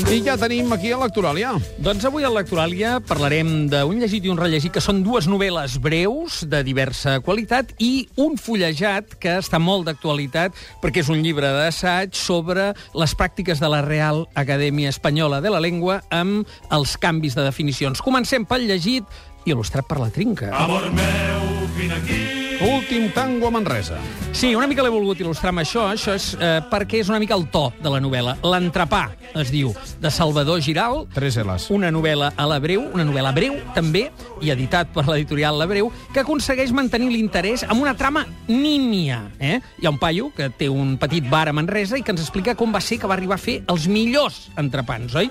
I ja tenim aquí a l'Electoràlia. Doncs avui a l'Electoràlia parlarem d'un llegit i un rellegit, que són dues novel·les breus de diversa qualitat i un fullejat que està molt d'actualitat perquè és un llibre d'assaig sobre les pràctiques de la Real Acadèmia Espanyola de la Llengua amb els canvis de definicions. Comencem pel llegit il·lustrat per la Trinca. Amor meu, vine aquí. Últim tango a Manresa. Sí, una mica l'he volgut il·lustrar amb això. Això és eh, perquè és una mica el to de la novel·la. L'entrepà, es diu, de Salvador Giral. Tres L's. Una novel·la a la breu, una novel·la breu, també, i editat per l'editorial La Breu, que aconsegueix mantenir l'interès amb una trama nímia. Eh? Hi ha un paio que té un petit bar a Manresa i que ens explica com va ser que va arribar a fer els millors entrepans, oi?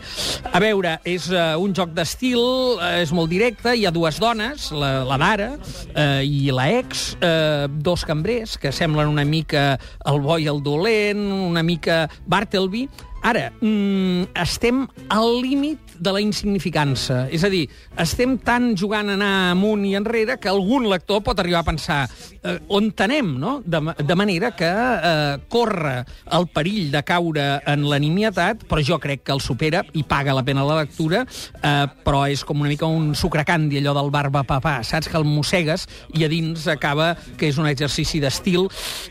A veure, és uh, un joc d'estil, uh, és molt directe, hi ha dues dones, la, la Dara uh, i la ex, eh, dos cambrers que semblen una mica el bo i el dolent, una mica Bartleby. Ara, mm, estem al límit de la insignificança. És a dir, estem tan jugant a anar amunt i enrere que algun lector pot arribar a pensar eh, on tenem, no? De, de manera que eh, corre el perill de caure en l'animietat, però jo crec que el supera i paga la pena la lectura, eh, però és com una mica un sucracandi, allò del barba papà, saps? Que el mossegues i a dins acaba que és un exercici d'estil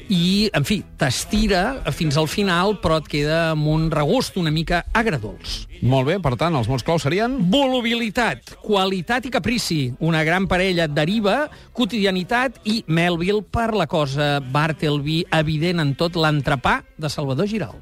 i, en fi, t'estira fins al final, però et queda amb un regust una mica agradolç. Molt bé, per tant, els mots claus serien... Volubilitat, qualitat i caprici. Una gran parella deriva, quotidianitat i Melville per la cosa Bartleby evident en tot l'entrepà de Salvador Giral.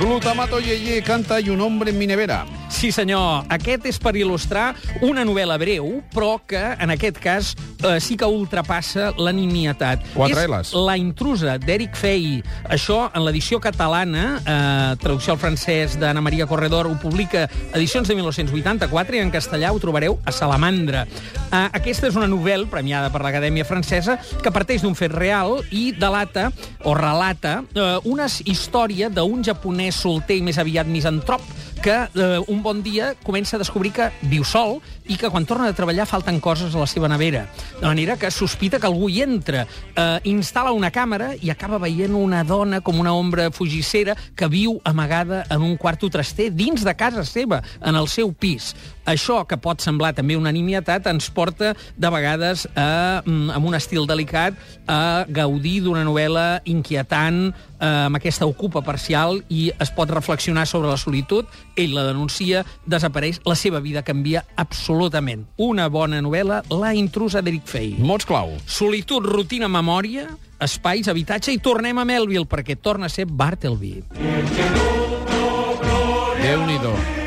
Glutamato Yeye canta i un hombre en mi nevera. Sí, senyor. Aquest és per il·lustrar una novel·la breu, però que, en aquest cas, eh, sí que ultrapassa la nimietat. Quatre és L's. La intrusa, d'Eric Fey. Això, en l'edició catalana, eh, traducció al francès d'Anna Maria Corredor, ho publica edicions de 1984 i en castellà ho trobareu a Salamandra. Eh, aquesta és una novel·la premiada per l'Acadèmia Francesa que parteix d'un fet real i delata, o relata, eh, una història d'un japonès solter i més aviat misantrop que eh, un bon dia comença a descobrir que viu sol i que quan torna de treballar falten coses a la seva nevera. De manera que sospita que algú hi entra, eh, instal·la una càmera i acaba veient una dona com una ombra fugissera que viu amagada en un quarto traster dins de casa seva, en el seu pis. Això, que pot semblar també una nimietat, ens porta de vegades a, mm, amb un estil delicat a gaudir d'una novel·la inquietant, eh, amb aquesta ocupa parcial i es pot reflexionar sobre la solitud. Ell la denuncia, desapareix, la seva vida canvia absolutament. Una bona novel·la, La intrusa d'Eric Fey. Mots clau. Solitud, rutina, memòria, espais, habitatge i tornem a Melville perquè torna a ser Bartleby. Déu-n'hi-do.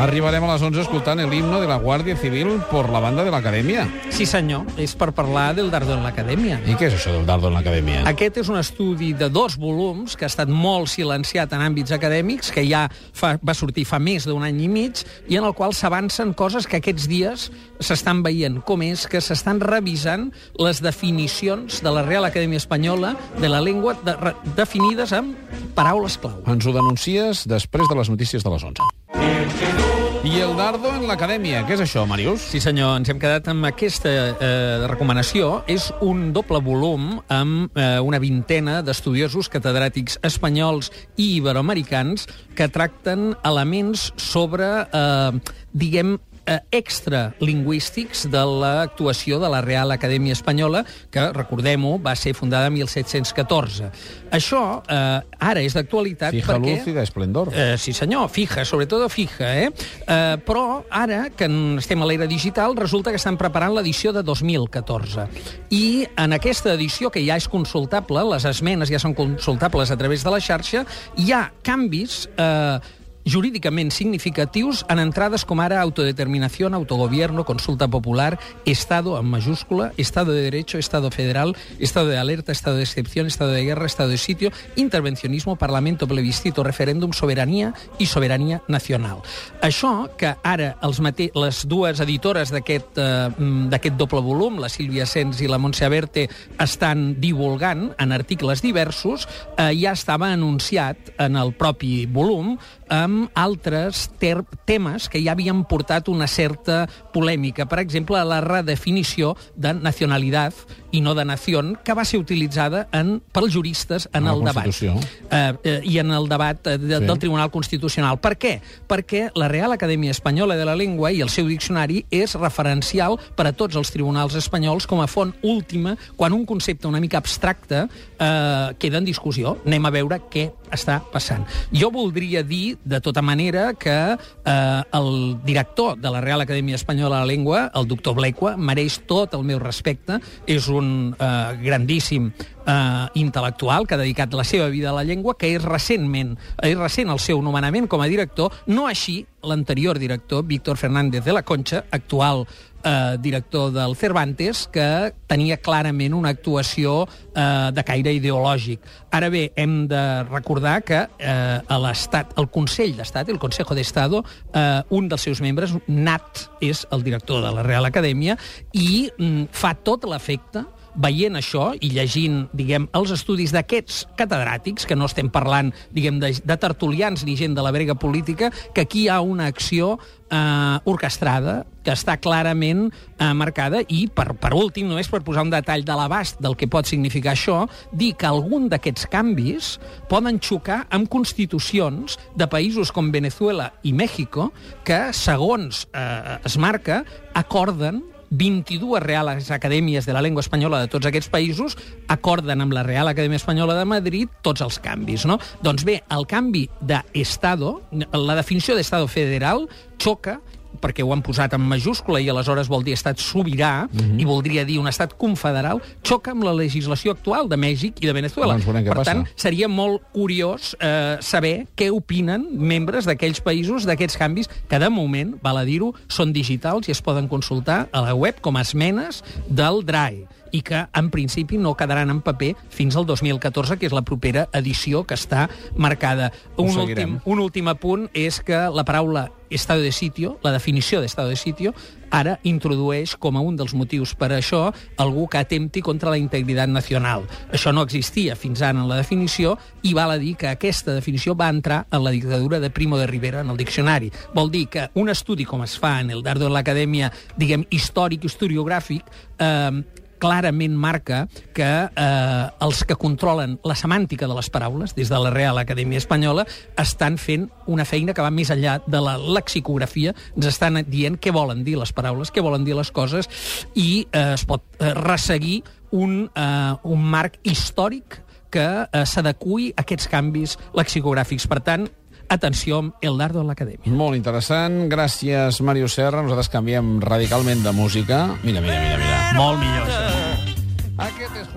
Arribarem a les 11 escoltant el himno de la Guàrdia Civil por la banda de l'Acadèmia. Sí, senyor, és per parlar del Dardo en l'Acadèmia. I què és això del dardo en l'Acadèmia? Aquest és un estudi de dos volums que ha estat molt silenciat en àmbits acadèmics, que ja fa, va sortir fa més d'un any i mig, i en el qual s'avancen coses que aquests dies s'estan veient, com és que s'estan revisant les definicions de la Real Acadèmia Espanyola de la llengua de, re, definides amb paraules clau. Ens ho denuncies després de les notícies de les 11. I el dardo en l'Acadèmia. Què és això, Marius? Sí, senyor, ens hem quedat amb aquesta eh, recomanació. És un doble volum amb eh, una vintena d'estudiosos catedràtics espanyols i iberoamericans que tracten elements sobre, eh, diguem, eh, extralingüístics de l'actuació de la Real Acadèmia Espanyola, que, recordem-ho, va ser fundada en 1714. Això eh, ara és d'actualitat Fija perquè... luz i d'esplendor. Eh, sí, senyor, fija, sobretot fija, eh? eh? Però ara, que estem a l'era digital, resulta que estan preparant l'edició de 2014. I en aquesta edició, que ja és consultable, les esmenes ja són consultables a través de la xarxa, hi ha canvis... Eh, jurídicament significatius en entrades com ara autodeterminació, autogobierno, consulta popular, Estado en mayúscula, Estado de Derecho, Estado federal, Estado de alerta, Estado de excepción, Estado de guerra, Estado de sitio, intervencionismo, Parlamento, plebiscito, referèndum, sobirania i sobirania nacional. Això que ara els mate les dues editores d'aquest eh, mm, doble volum, la Sílvia Sens i la Montse Aberte, estan divulgant en articles diversos, eh, ja estava anunciat en el propi volum amb amb altres temes que ja havien portat una certa polèmica. Per exemple, la redefinició de nacionalitat i no de nació, que va ser utilitzada en, pels juristes en la el debat. Eh, eh, I en el debat eh, de, Sí. del Tribunal Constitucional. Per què? Perquè la Real Acadèmia Espanyola de la Llengua i el seu diccionari és referencial per a tots els tribunals espanyols com a font última quan un concepte una mica abstracte eh, queda en discussió. Anem a veure què està passant. Jo voldria dir, de tota manera, que eh, el director de la Real Acadèmia Espanyola de la Llengua, el doctor Blequa, mereix tot el meu respecte. És un eh, grandíssim eh, intel·lectual que ha dedicat la seva vida a la llengua, que és recentment, és recent el seu nomenament com a director, no així l'anterior director, Víctor Fernández de la Concha, actual eh, director del Cervantes, que tenia clarament una actuació eh, de caire ideològic. Ara bé, hem de recordar que eh, a l'Estat, el Consell d'Estat, el Consejo de Estado, eh, un dels seus membres, Nat, és el director de la Real Acadèmia, i mm, fa tot l'efecte veient això i llegint, diguem, els estudis d'aquests catedràtics, que no estem parlant, diguem, de, de tertulians ni gent de la brega política, que aquí hi ha una acció eh, orquestrada que està clarament eh, marcada i, per, per últim, només per posar un detall de l'abast del que pot significar això, dir que algun d'aquests canvis poden xocar amb constitucions de països com Venezuela i México que, segons eh, es marca, acorden 22 Reales Acadèmies de la Llengua Espanyola de tots aquests països acorden amb la Real Acadèmia Espanyola de Madrid tots els canvis, no? Doncs bé, el canvi d'Estado, la definició d'Estado federal, xoca perquè ho han posat en majúscula i aleshores vol dir estat sobirà mm -hmm. i voldria dir un estat confederal, xoca amb la legislació actual de Mèxic i de Venezuela. Doncs per passa. tant, seria molt curiós eh, saber què opinen membres d'aquells països d'aquests canvis, que de moment, val a dir-ho, són digitals i es poden consultar a la web com a esmenes del DRAE i que, en principi, no quedaran en paper fins al 2014, que és la propera edició que està marcada. Ho Un seguirem. últim, un últim apunt és que la paraula estado de sitio, la definició d'estado de sitio, ara introdueix com a un dels motius per a això algú que atempti contra la integritat nacional. Això no existia fins ara en la definició i val a dir que aquesta definició va entrar en la dictadura de Primo de Rivera en el diccionari. Vol dir que un estudi com es fa en el Dardo de l'Acadèmia, diguem, històric, historiogràfic, eh, clarament marca que eh, els que controlen la semàntica de les paraules, des de la Real Acadèmia Espanyola, estan fent una feina que va més enllà de la lexicografia, ens estan dient què volen dir les paraules, què volen dir les coses, i eh, es pot eh, resseguir un, eh, un marc històric que eh, s'adequi a aquests canvis lexicogràfics. Per tant, atenció amb el Dardo a l'Acadèmia. Molt interessant. Gràcies, Màrius Serra. Nosaltres canviem radicalment de música. Mira, mira, mira, mira. Molt millor, això.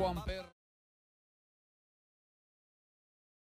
Juan Perro.